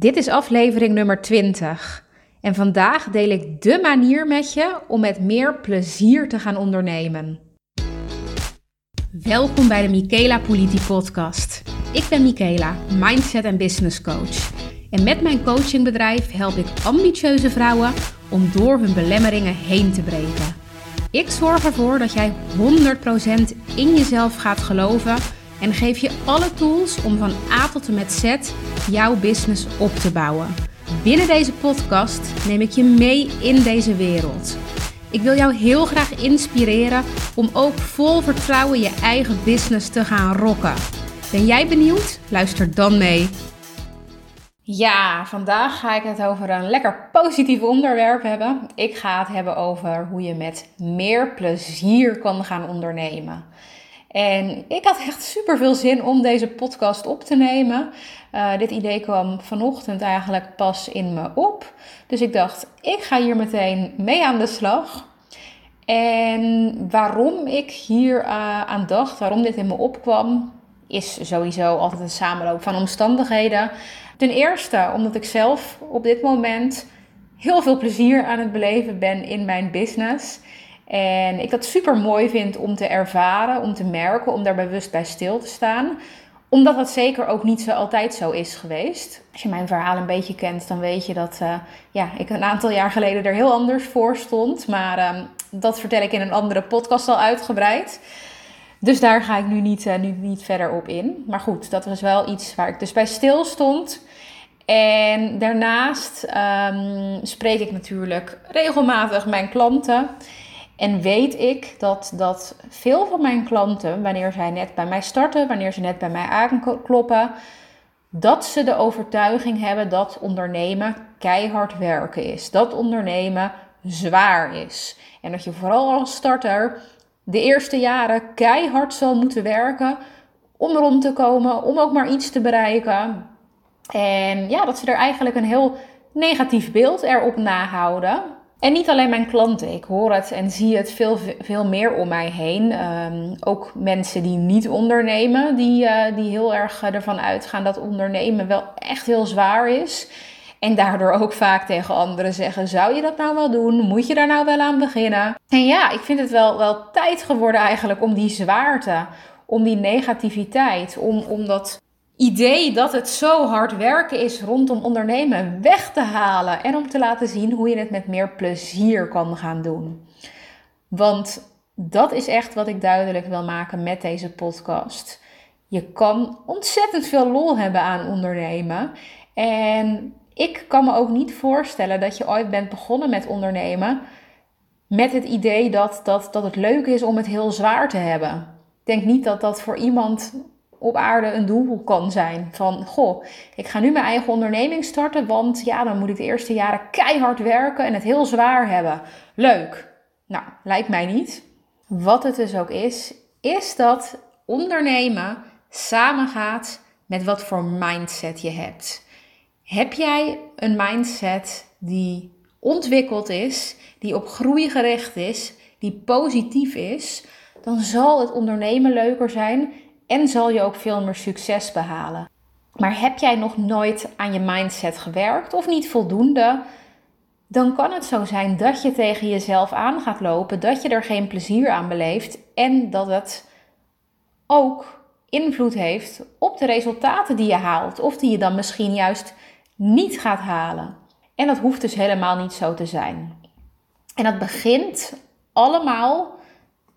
Dit is aflevering nummer 20 en vandaag deel ik de manier met je om met meer plezier te gaan ondernemen. Welkom bij de Michaela Politi podcast. Ik ben Michaela, mindset en business coach. En met mijn coachingbedrijf help ik ambitieuze vrouwen om door hun belemmeringen heen te breken. Ik zorg ervoor dat jij 100% in jezelf gaat geloven en geef je alle tools om van A tot en met Z jouw business op te bouwen. Binnen deze podcast neem ik je mee in deze wereld. Ik wil jou heel graag inspireren om ook vol vertrouwen je eigen business te gaan rocken. Ben jij benieuwd? Luister dan mee. Ja, vandaag ga ik het over een lekker positief onderwerp hebben. Ik ga het hebben over hoe je met meer plezier kan gaan ondernemen. En ik had echt super veel zin om deze podcast op te nemen. Uh, dit idee kwam vanochtend eigenlijk pas in me op. Dus ik dacht, ik ga hier meteen mee aan de slag. En waarom ik hier uh, aan dacht, waarom dit in me opkwam, is sowieso altijd een samenloop van omstandigheden. Ten eerste omdat ik zelf op dit moment heel veel plezier aan het beleven ben in mijn business. En ik dat super mooi vind om te ervaren, om te merken, om daar bewust bij stil te staan. Omdat dat zeker ook niet zo altijd zo is geweest. Als je mijn verhaal een beetje kent, dan weet je dat uh, ja, ik een aantal jaar geleden er heel anders voor stond. Maar uh, dat vertel ik in een andere podcast al uitgebreid. Dus daar ga ik nu niet, uh, nu niet verder op in. Maar goed, dat was wel iets waar ik dus bij stil stond. En daarnaast um, spreek ik natuurlijk regelmatig mijn klanten. En weet ik dat, dat veel van mijn klanten, wanneer zij net bij mij starten, wanneer ze net bij mij aankloppen, dat ze de overtuiging hebben dat ondernemen keihard werken is. Dat ondernemen zwaar is. En dat je vooral als starter de eerste jaren keihard zal moeten werken om rond te komen, om ook maar iets te bereiken. En ja, dat ze er eigenlijk een heel negatief beeld erop nahouden. En niet alleen mijn klanten, ik hoor het en zie het veel, veel meer om mij heen. Um, ook mensen die niet ondernemen, die, uh, die heel erg ervan uitgaan dat ondernemen wel echt heel zwaar is. En daardoor ook vaak tegen anderen zeggen: Zou je dat nou wel doen? Moet je daar nou wel aan beginnen? En ja, ik vind het wel, wel tijd geworden eigenlijk om die zwaarte, om die negativiteit, om, om dat idee dat het zo hard werken is rondom ondernemen weg te halen en om te laten zien hoe je het met meer plezier kan gaan doen. Want dat is echt wat ik duidelijk wil maken met deze podcast. Je kan ontzettend veel lol hebben aan ondernemen. En ik kan me ook niet voorstellen dat je ooit bent begonnen met ondernemen met het idee dat, dat, dat het leuk is om het heel zwaar te hebben. Ik denk niet dat dat voor iemand op aarde een doel kan zijn. Van, goh, ik ga nu mijn eigen onderneming starten, want ja, dan moet ik de eerste jaren keihard werken en het heel zwaar hebben. Leuk. Nou, lijkt mij niet. Wat het dus ook is, is dat ondernemen samengaat met wat voor mindset je hebt. Heb jij een mindset die ontwikkeld is, die op groei gericht is, die positief is, dan zal het ondernemen leuker zijn en zal je ook veel meer succes behalen. Maar heb jij nog nooit aan je mindset gewerkt of niet voldoende? Dan kan het zo zijn dat je tegen jezelf aan gaat lopen, dat je er geen plezier aan beleeft en dat het ook invloed heeft op de resultaten die je haalt of die je dan misschien juist niet gaat halen. En dat hoeft dus helemaal niet zo te zijn. En dat begint allemaal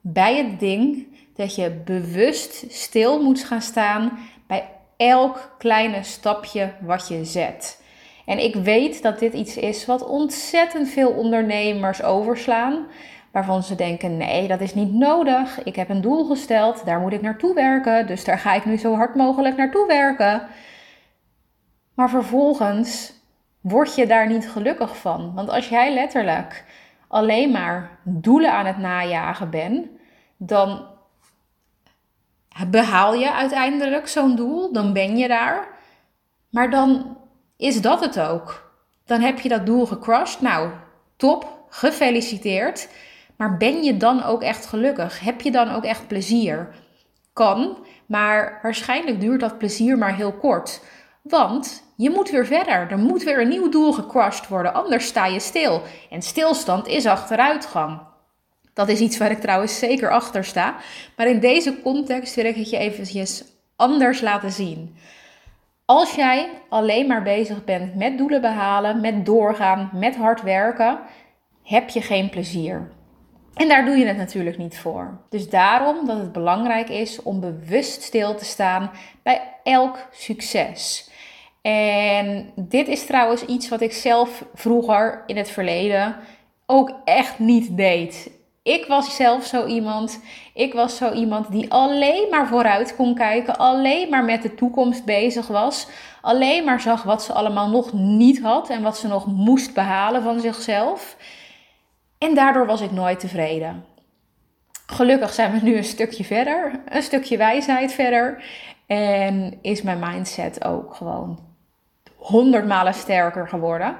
bij het ding dat je bewust stil moet gaan staan bij elk kleine stapje wat je zet. En ik weet dat dit iets is wat ontzettend veel ondernemers overslaan. Waarvan ze denken: nee, dat is niet nodig. Ik heb een doel gesteld, daar moet ik naartoe werken. Dus daar ga ik nu zo hard mogelijk naartoe werken. Maar vervolgens word je daar niet gelukkig van. Want als jij letterlijk alleen maar doelen aan het najagen bent, dan behaal je uiteindelijk zo'n doel, dan ben je daar. Maar dan is dat het ook. Dan heb je dat doel gecrushed. Nou, top, gefeliciteerd. Maar ben je dan ook echt gelukkig? Heb je dan ook echt plezier? Kan, maar waarschijnlijk duurt dat plezier maar heel kort. Want je moet weer verder. Er moet weer een nieuw doel gecrushed worden, anders sta je stil. En stilstand is achteruitgang. Dat is iets waar ik trouwens zeker achter sta. Maar in deze context wil ik het je eventjes anders laten zien. Als jij alleen maar bezig bent met doelen behalen, met doorgaan, met hard werken, heb je geen plezier. En daar doe je het natuurlijk niet voor. Dus daarom dat het belangrijk is om bewust stil te staan bij elk succes. En dit is trouwens iets wat ik zelf vroeger in het verleden ook echt niet deed. Ik was zelf zo iemand. Ik was zo iemand die alleen maar vooruit kon kijken, alleen maar met de toekomst bezig was, alleen maar zag wat ze allemaal nog niet had en wat ze nog moest behalen van zichzelf. En daardoor was ik nooit tevreden. Gelukkig zijn we nu een stukje verder, een stukje wijsheid verder. En is mijn mindset ook gewoon honderd malen sterker geworden.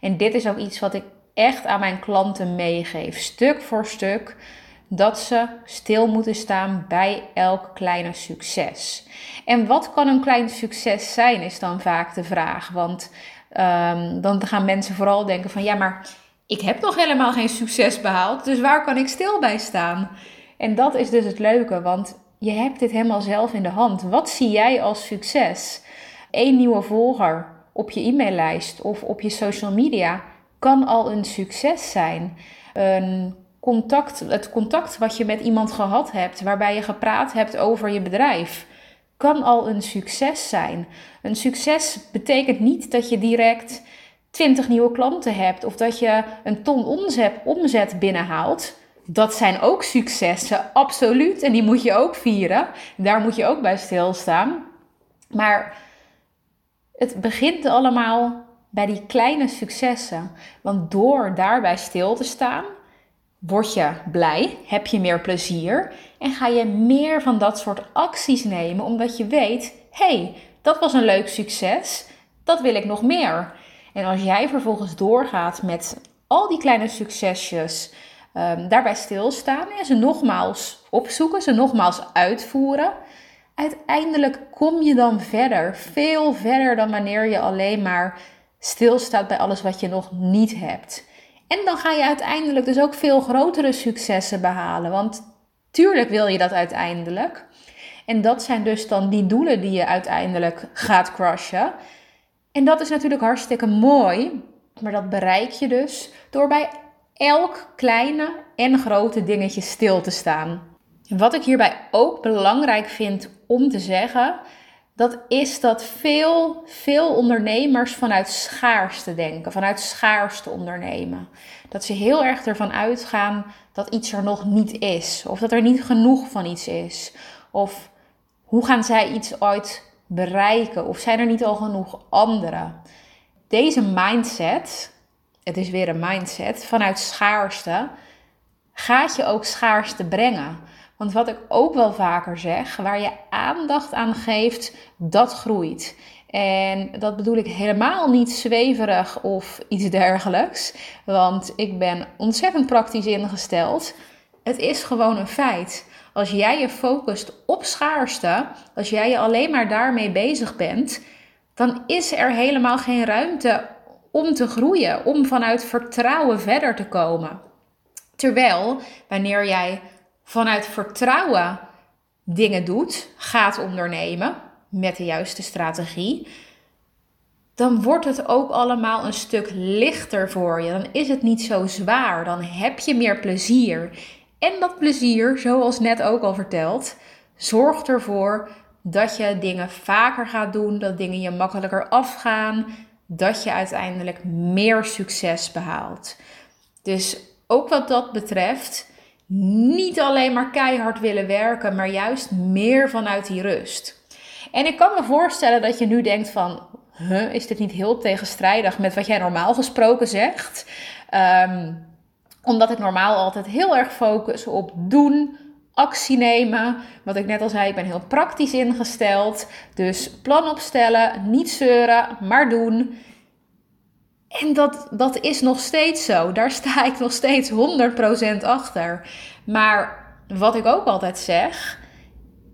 En dit is ook iets wat ik echt aan mijn klanten meegeef, stuk voor stuk, dat ze stil moeten staan bij elk kleine succes. En wat kan een klein succes zijn, is dan vaak de vraag. Want um, dan gaan mensen vooral denken van ja, maar ik heb nog helemaal geen succes behaald, dus waar kan ik stil bij staan? En dat is dus het leuke, want je hebt dit helemaal zelf in de hand. Wat zie jij als succes? Eén nieuwe volger op je e-maillijst of op je social media kan al een succes zijn. Een contact, het contact wat je met iemand gehad hebt, waarbij je gepraat hebt over je bedrijf, kan al een succes zijn. Een succes betekent niet dat je direct 20 nieuwe klanten hebt of dat je een ton omzet, omzet binnenhaalt. Dat zijn ook successen, absoluut. En die moet je ook vieren. Daar moet je ook bij stilstaan. Maar het begint allemaal bij die kleine successen. Want door daarbij stil te staan, word je blij, heb je meer plezier en ga je meer van dat soort acties nemen, omdat je weet: hey, dat was een leuk succes, dat wil ik nog meer. En als jij vervolgens doorgaat met al die kleine succesjes, um, daarbij stilstaan en ze nogmaals opzoeken, ze nogmaals uitvoeren, uiteindelijk kom je dan verder, veel verder dan wanneer je alleen maar stilstaat bij alles wat je nog niet hebt. En dan ga je uiteindelijk dus ook veel grotere successen behalen. Want tuurlijk wil je dat uiteindelijk. En dat zijn dus dan die doelen die je uiteindelijk gaat crushen. En dat is natuurlijk hartstikke mooi. Maar dat bereik je dus door bij elk kleine en grote dingetje stil te staan. Wat ik hierbij ook belangrijk vind om te zeggen, dat is dat veel, veel ondernemers vanuit schaarste denken, vanuit schaarste ondernemen. Dat ze heel erg ervan uitgaan dat iets er nog niet is, of dat er niet genoeg van iets is. Of hoe gaan zij iets ooit bereiken, of zijn er niet al genoeg anderen? Deze mindset, het is weer een mindset, vanuit schaarste, gaat je ook schaarste brengen. Want wat ik ook wel vaker zeg, waar je aandacht aan geeft, dat groeit. En dat bedoel ik helemaal niet zweverig of iets dergelijks. Want ik ben ontzettend praktisch ingesteld. Het is gewoon een feit. Als jij je focust op schaarste, als jij je alleen maar daarmee bezig bent, dan is er helemaal geen ruimte om te groeien, om vanuit vertrouwen verder te komen. Terwijl wanneer jij vanuit vertrouwen dingen doet, gaat ondernemen met de juiste strategie, dan wordt het ook allemaal een stuk lichter voor je. Dan is het niet zo zwaar. Dan heb je meer plezier. En dat plezier, zoals net ook al verteld, zorgt ervoor dat je dingen vaker gaat doen, dat dingen je makkelijker afgaan, dat je uiteindelijk meer succes behaalt. Dus ook wat dat betreft, niet alleen maar keihard willen werken, maar juist meer vanuit die rust. En ik kan me voorstellen dat je nu denkt van, is dit niet heel tegenstrijdig met wat jij normaal gesproken zegt? Ehm, omdat ik normaal altijd heel erg focus op doen, actie nemen. Wat ik net al zei, ik ben heel praktisch ingesteld. Dus plan opstellen, niet zeuren, maar doen. En dat, dat is nog steeds zo. Daar sta ik nog steeds 100% achter. Maar wat ik ook altijd zeg,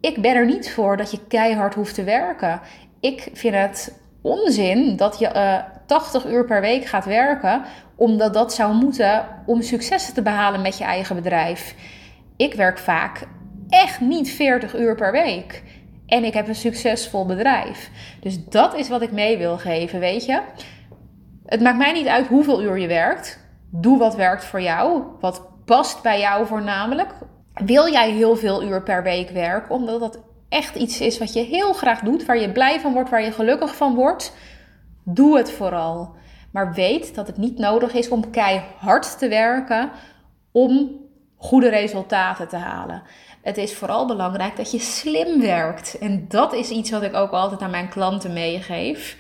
ik ben er niet voor dat je keihard hoeft te werken. Ik vind het onzin dat je uh, eh, 80 uur per week gaat werken, omdat dat zou moeten om successen te behalen met je eigen bedrijf. Ik werk vaak echt niet 40 uur per week. En ik heb een succesvol bedrijf. Dus dat is wat ik mee wil geven, weet je. Het maakt mij niet uit hoeveel uur je werkt. Doe wat werkt voor jou. Wat past bij jou voornamelijk. Wil jij heel veel uur per week werken, omdat dat echt iets is wat je heel graag doet, waar je blij van wordt, waar je gelukkig van wordt? Doe het vooral. Maar weet dat het niet nodig is om keihard te werken om goede resultaten te halen. Het is vooral belangrijk dat je slim werkt. En dat is iets wat ik ook altijd aan mijn klanten meegeef.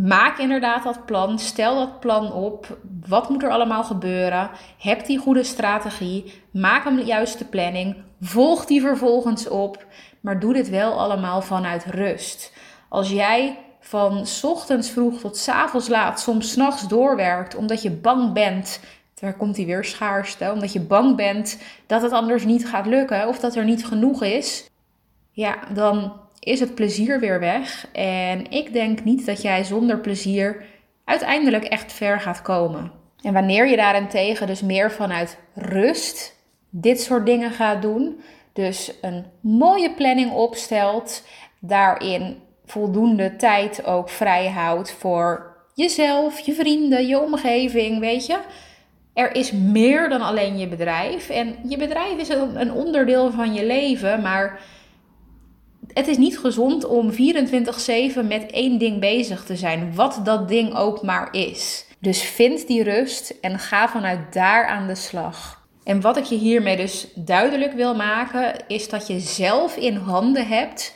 Maak inderdaad dat plan. Stel dat plan op. Wat moet er allemaal gebeuren? Heb die goede strategie. Maak een juiste planning. Volg die vervolgens op. Maar doe dit wel allemaal vanuit rust. Als jij van ochtends vroeg tot s avonds laat, soms s'nachts doorwerkt, omdat je bang bent. Daar komt hij weer schaarste, omdat je bang bent dat het anders niet gaat lukken of dat er niet genoeg is. Ja, dan is het plezier weer weg. En ik denk niet dat jij zonder plezier uiteindelijk echt ver gaat komen. En wanneer je daarentegen dus meer vanuit rust dit soort dingen gaat doen, dus een mooie planning opstelt, daarin voldoende tijd ook vrij houdt voor jezelf, je vrienden, je omgeving, weet je. Er is meer dan alleen je bedrijf. En je bedrijf is een onderdeel van je leven, maar het is niet gezond om 24/7 met één ding bezig te zijn, wat dat ding ook maar is. Dus vind die rust en ga vanuit daar aan de slag. En wat ik je hiermee dus duidelijk wil maken, is dat je zelf in handen hebt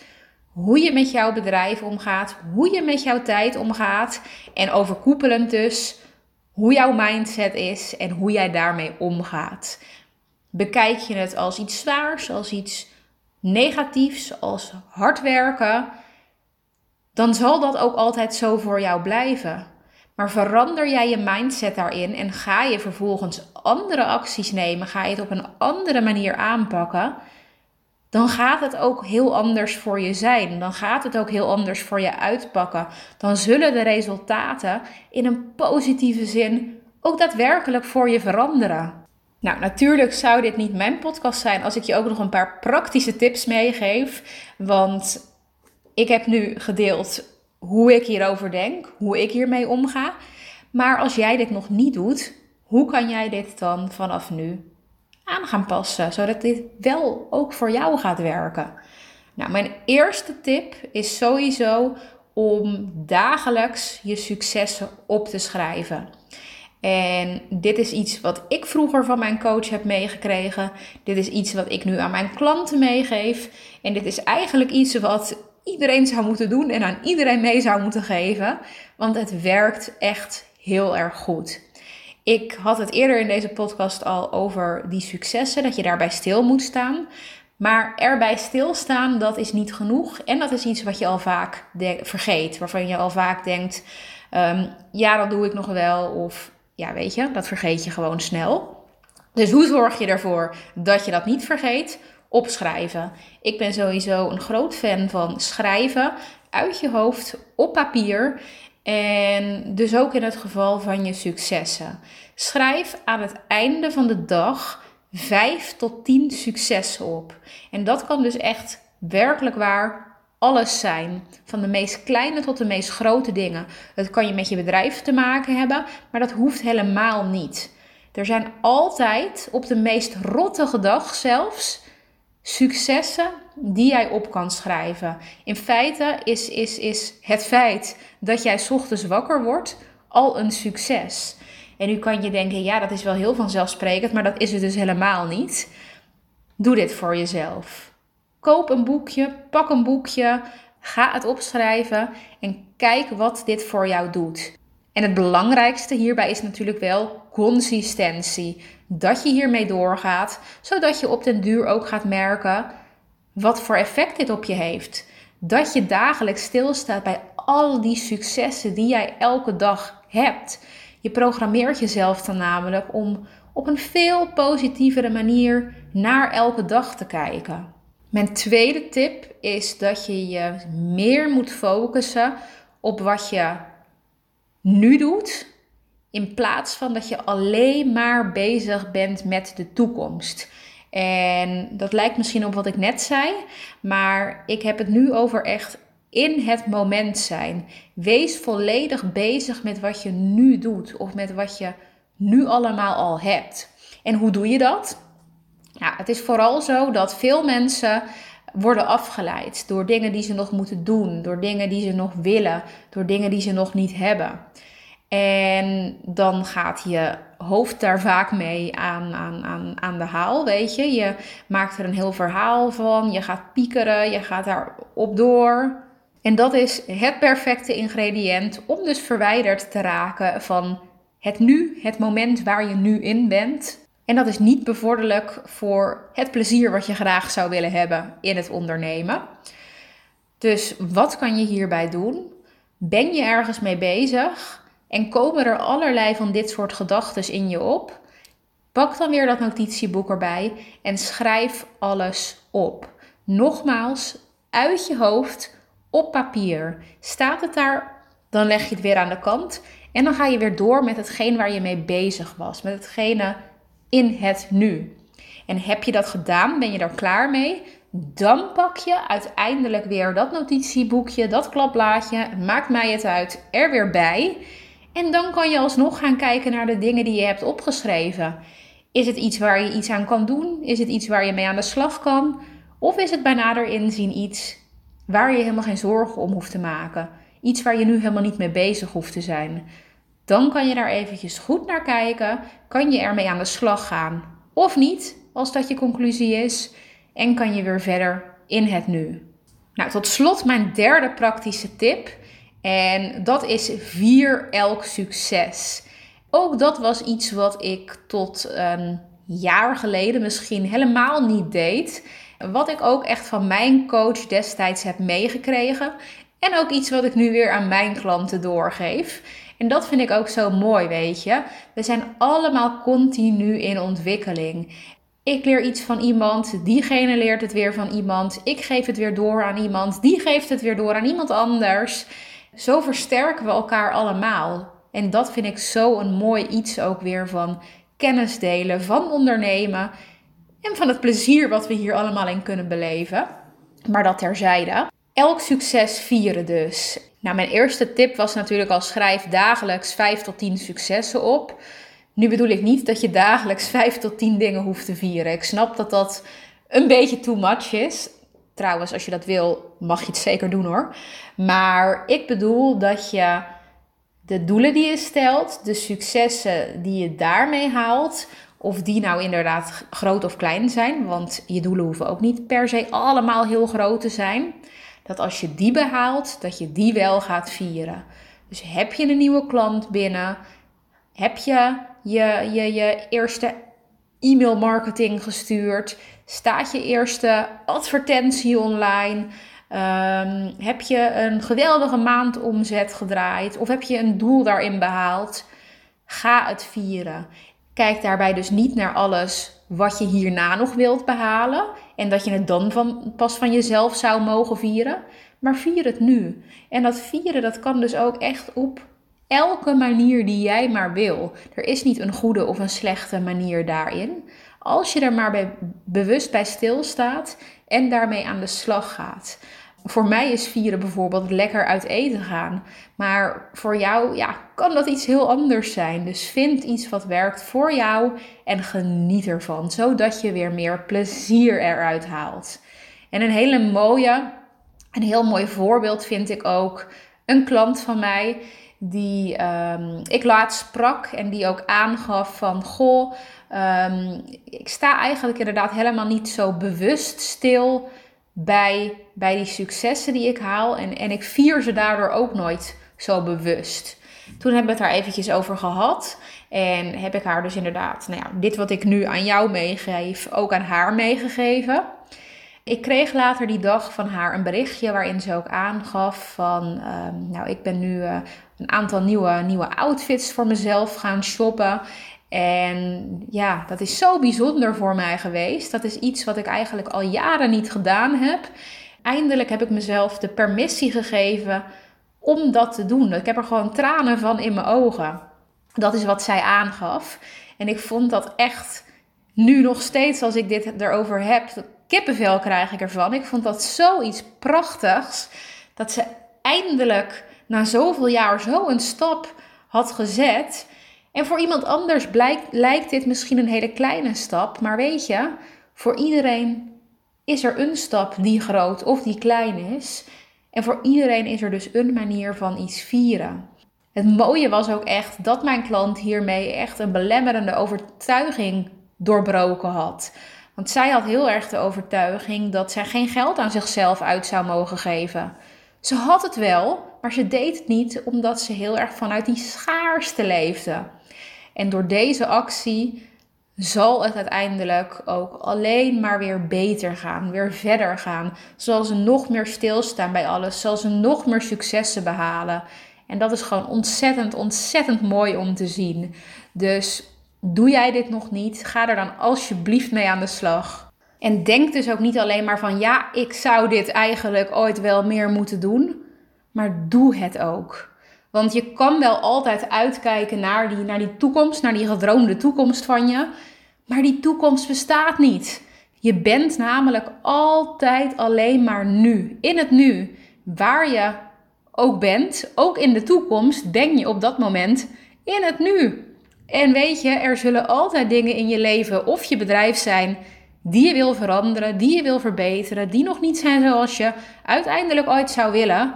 hoe je met jouw bedrijf omgaat, hoe je met jouw tijd omgaat en overkoepelend dus hoe jouw mindset is en hoe jij daarmee omgaat. Bekijk je het als iets zwaars, als iets negatiefs, als hard werken, dan zal dat ook altijd zo voor jou blijven. Maar verander jij je mindset daarin en ga je vervolgens andere acties nemen, ga je het op een andere manier aanpakken, dan gaat het ook heel anders voor je zijn. Dan gaat het ook heel anders voor je uitpakken. Dan zullen de resultaten in een positieve zin ook daadwerkelijk voor je veranderen. Nou, natuurlijk zou dit niet mijn podcast zijn als ik je ook nog een paar praktische tips meegeef. Want ik heb nu gedeeld hoe ik hierover denk, hoe ik hiermee omga. Maar als jij dit nog niet doet, hoe kan jij dit dan vanaf nu aan gaan passen, zodat dit wel ook voor jou gaat werken? Nou, mijn eerste tip is sowieso om dagelijks je successen op te schrijven. En dit is iets wat ik vroeger van mijn coach heb meegekregen. Dit is iets wat ik nu aan mijn klanten meegeef. En dit is eigenlijk iets wat iedereen zou moeten doen en aan iedereen mee zou moeten geven. Want het werkt echt heel erg goed. Ik had het eerder in deze podcast al over die successen, dat je daarbij stil moet staan. Maar erbij stilstaan, dat is niet genoeg. En dat is iets wat je al vaak vergeet. Waarvan je al vaak denkt, um, ja, dat doe ik nog wel. Of ja, weet je, dat vergeet je gewoon snel. Dus hoe zorg je ervoor dat je dat niet vergeet? Opschrijven. Ik ben sowieso een groot fan van schrijven uit je hoofd op papier. En dus ook in het geval van je successen. Schrijf aan het einde van de dag 5 tot 10 successen op. En dat kan dus echt werkelijk waar alles zijn. Van de meest kleine tot de meest grote dingen. Het kan je met je bedrijf te maken hebben, maar dat hoeft helemaal niet. Er zijn altijd, op de meest rottige dag zelfs, successen die jij op kan schrijven. In feite is, is, is het feit dat jij ochtends wakker wordt al een succes. En nu kan je denken, ja, dat is wel heel vanzelfsprekend, maar dat is het dus helemaal niet. Doe dit voor jezelf. Koop een boekje, pak een boekje, ga het opschrijven en kijk wat dit voor jou doet. En het belangrijkste hierbij is natuurlijk wel consistentie. Dat je hiermee doorgaat, zodat je op den duur ook gaat merken wat voor effect dit op je heeft. Dat je dagelijks stilstaat bij al die successen die jij elke dag hebt. Je programmeert jezelf dan namelijk om op een veel positievere manier naar elke dag te kijken. Mijn tweede tip is dat je je meer moet focussen op wat je nu doet, in plaats van dat je alleen maar bezig bent met de toekomst. En dat lijkt misschien op wat ik net zei, maar ik heb het nu over echt in het moment zijn. Wees volledig bezig met wat je nu doet of met wat je nu allemaal al hebt. En hoe doe je dat? Ja, het is vooral zo dat veel mensen worden afgeleid door dingen die ze nog moeten doen, door dingen die ze nog willen, door dingen die ze nog niet hebben. En dan gaat je hoofd daar vaak mee aan, aan, aan, aan de haal, weet je. Je maakt er een heel verhaal van, je gaat piekeren, je gaat daarop door. En dat is het perfecte ingrediënt om dus verwijderd te raken van het nu, het moment waar je nu in bent. En dat is niet bevorderlijk voor het plezier wat je graag zou willen hebben in het ondernemen. Dus wat kan je hierbij doen? Ben je ergens mee bezig en komen er allerlei van dit soort gedachten in je op? Pak dan weer dat notitieboek erbij en schrijf alles op. Nogmaals, uit je hoofd op papier. Staat het daar, dan leg je het weer aan de kant en dan ga je weer door met hetgeen waar je mee bezig was, met hetgene in het nu. En heb je dat gedaan, ben je er klaar mee, dan pak je uiteindelijk weer dat notitieboekje, dat klapblaadje, maakt mij het uit, er weer bij. En dan kan je alsnog gaan kijken naar de dingen die je hebt opgeschreven. Is het iets waar je iets aan kan doen? Is het iets waar je mee aan de slag kan? Of is het bij nader inzien iets waar je helemaal geen zorgen om hoeft te maken? Iets waar je nu helemaal niet mee bezig hoeft te zijn? Dan kan je daar eventjes goed naar kijken. Kan je ermee aan de slag gaan? Of niet, als dat je conclusie is. En kan je weer verder in het nu. Nou, tot slot mijn derde praktische tip. En dat is vier elk succes. Ook dat was iets wat ik tot een jaar geleden misschien helemaal niet deed. Wat ik ook echt van mijn coach destijds heb meegekregen. En ook iets wat ik nu weer aan mijn klanten doorgeef. En dat vind ik ook zo mooi, weet je. We zijn allemaal continu in ontwikkeling. Ik leer iets van iemand, diegene leert het weer van iemand. Ik geef het weer door aan iemand, die geeft het weer door aan iemand anders. Zo versterken we elkaar allemaal. En dat vind ik zo een mooi iets ook weer van kennis delen, van ondernemen en van het plezier wat we hier allemaal in kunnen beleven. Maar dat terzijde. Elk succes vieren dus. Nou, mijn eerste tip was natuurlijk al schrijf dagelijks 5 tot 10 successen op. Nu bedoel ik niet dat je dagelijks 5 tot 10 dingen hoeft te vieren. Ik snap dat dat een beetje too much is. Trouwens, als je dat wil, mag je het zeker doen hoor. Maar ik bedoel dat je de doelen die je stelt, de successen die je daarmee haalt, of die nou inderdaad groot of klein zijn, want je doelen hoeven ook niet per se allemaal heel groot te zijn dat als je die behaalt, dat je die wel gaat vieren. Dus heb je een nieuwe klant binnen? Heb je je, je, je eerste e-mail marketing gestuurd? Staat je eerste advertentie online? Um, heb je een geweldige maandomzet gedraaid? Of heb je een doel daarin behaald? Ga het vieren. Kijk daarbij dus niet naar alles wat je hierna nog wilt behalen en dat je het dan van, pas van jezelf zou mogen vieren, maar vier het nu. En dat vieren dat kan dus ook echt op elke manier die jij maar wil. Er is niet een goede of een slechte manier daarin. Als je er maar bij, bewust bij stilstaat en daarmee aan de slag gaat voor mij is vieren bijvoorbeeld lekker uit eten gaan. Maar voor jou ja, kan dat iets heel anders zijn. Dus vind iets wat werkt voor jou en geniet ervan. Zodat je weer meer plezier eruit haalt. En een hele mooie, een heel mooi voorbeeld vind ik ook een klant van mij die um, ik laatst sprak en die ook aangaf van goh, um, ik sta eigenlijk inderdaad helemaal niet zo bewust stil bij, bij die successen die ik haal. En, en ik vier ze daardoor ook nooit zo bewust. Toen hebben we het daar eventjes over gehad. En heb ik haar dus inderdaad, nou ja, dit wat ik nu aan jou meegeef, ook aan haar meegegeven. Ik kreeg later die dag van haar een berichtje waarin ze ook aangaf van, ehm, nou ik ben nu uh, een aantal nieuwe, nieuwe outfits voor mezelf gaan shoppen. En ja, dat is zo bijzonder voor mij geweest. Dat is iets wat ik eigenlijk al jaren niet gedaan heb. Eindelijk heb ik mezelf de permissie gegeven om dat te doen. Ik heb er gewoon tranen van in mijn ogen. Dat is wat zij aangaf. En ik vond dat echt nu nog steeds, als ik dit erover heb, kippenvel krijg ik ervan. Ik vond dat zoiets prachtigs. Dat ze eindelijk na zoveel jaar zo een stap had gezet. En voor iemand anders blijkt, lijkt dit misschien een hele kleine stap. Maar weet je, voor iedereen is er een stap die groot of die klein is. En voor iedereen is er dus een manier van iets vieren. Het mooie was ook echt dat mijn klant hiermee echt een belemmerende overtuiging doorbroken had. Want zij had heel erg de overtuiging dat zij geen geld aan zichzelf uit zou mogen geven. Ze had het wel, maar ze deed het niet omdat ze heel erg vanuit die schaarste leefde. En door deze actie zal het uiteindelijk ook alleen maar weer beter gaan, weer verder gaan. Zal ze nog meer stilstaan bij alles, zal ze nog meer successen behalen. En dat is gewoon ontzettend, ontzettend mooi om te zien. Dus doe jij dit nog niet? Ga er dan alsjeblieft mee aan de slag. En denk dus ook niet alleen maar van ja, ik zou dit eigenlijk ooit wel meer moeten doen, maar doe het ook. Want je kan wel altijd uitkijken naar die, naar die toekomst, naar die gedroomde toekomst van je. Maar die toekomst bestaat niet. Je bent namelijk altijd alleen maar nu. In het nu. Waar je ook bent, ook in de toekomst, ben je op dat moment in het nu. En weet je, er zullen altijd dingen in je leven of je bedrijf zijn die je wil veranderen, die je wil verbeteren, die nog niet zijn zoals je uiteindelijk ooit zou willen.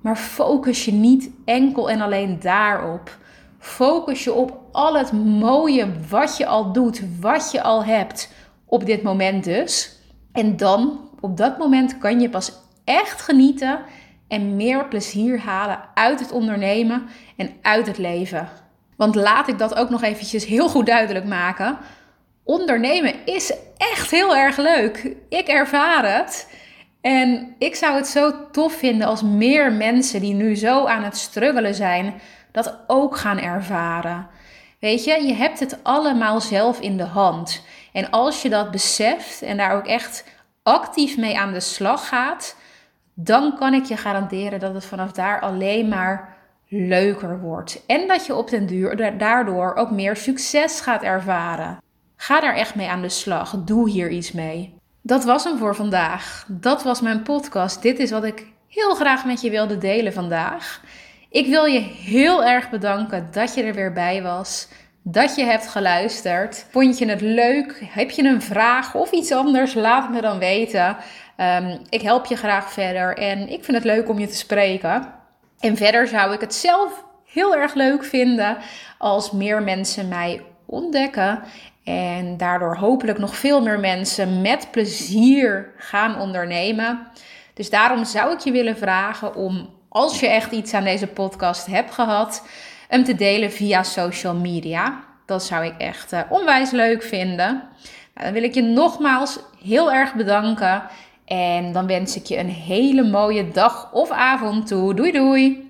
Maar focus je niet enkel en alleen daarop. Focus je op al het mooie wat je al doet, wat je al hebt op dit moment dus. En dan, op dat moment, kan je pas echt genieten en meer plezier halen uit het ondernemen en uit het leven. Want laat ik dat ook nog eventjes heel goed duidelijk maken. Ondernemen is echt heel erg leuk. Ik ervaar het. En ik zou het zo tof vinden als meer mensen die nu zo aan het struggelen zijn, dat ook gaan ervaren. Weet je, je hebt het allemaal zelf in de hand. En als je dat beseft en daar ook echt actief mee aan de slag gaat, dan kan ik je garanderen dat het vanaf daar alleen maar leuker wordt. En dat je op den duur daardoor ook meer succes gaat ervaren. Ga daar echt mee aan de slag. Doe hier iets mee. Dat was hem voor vandaag. Dat was mijn podcast. Dit is wat ik heel graag met je wilde delen vandaag. Ik wil je heel erg bedanken dat je er weer bij was. Dat je hebt geluisterd. Vond je het leuk? Heb je een vraag of iets anders? Laat me dan weten. Ehm, ik help je graag verder en ik vind het leuk om je te spreken. En verder zou ik het zelf heel erg leuk vinden als meer mensen mij ontdekken. En daardoor hopelijk nog veel meer mensen met plezier gaan ondernemen. Dus daarom zou ik je willen vragen om, als je echt iets aan deze podcast hebt gehad, hem te delen via social media. Dat zou ik echt uh, onwijs leuk vinden. Nou, dan wil ik je nogmaals heel erg bedanken. En dan wens ik je een hele mooie dag of avond toe. Doei doei!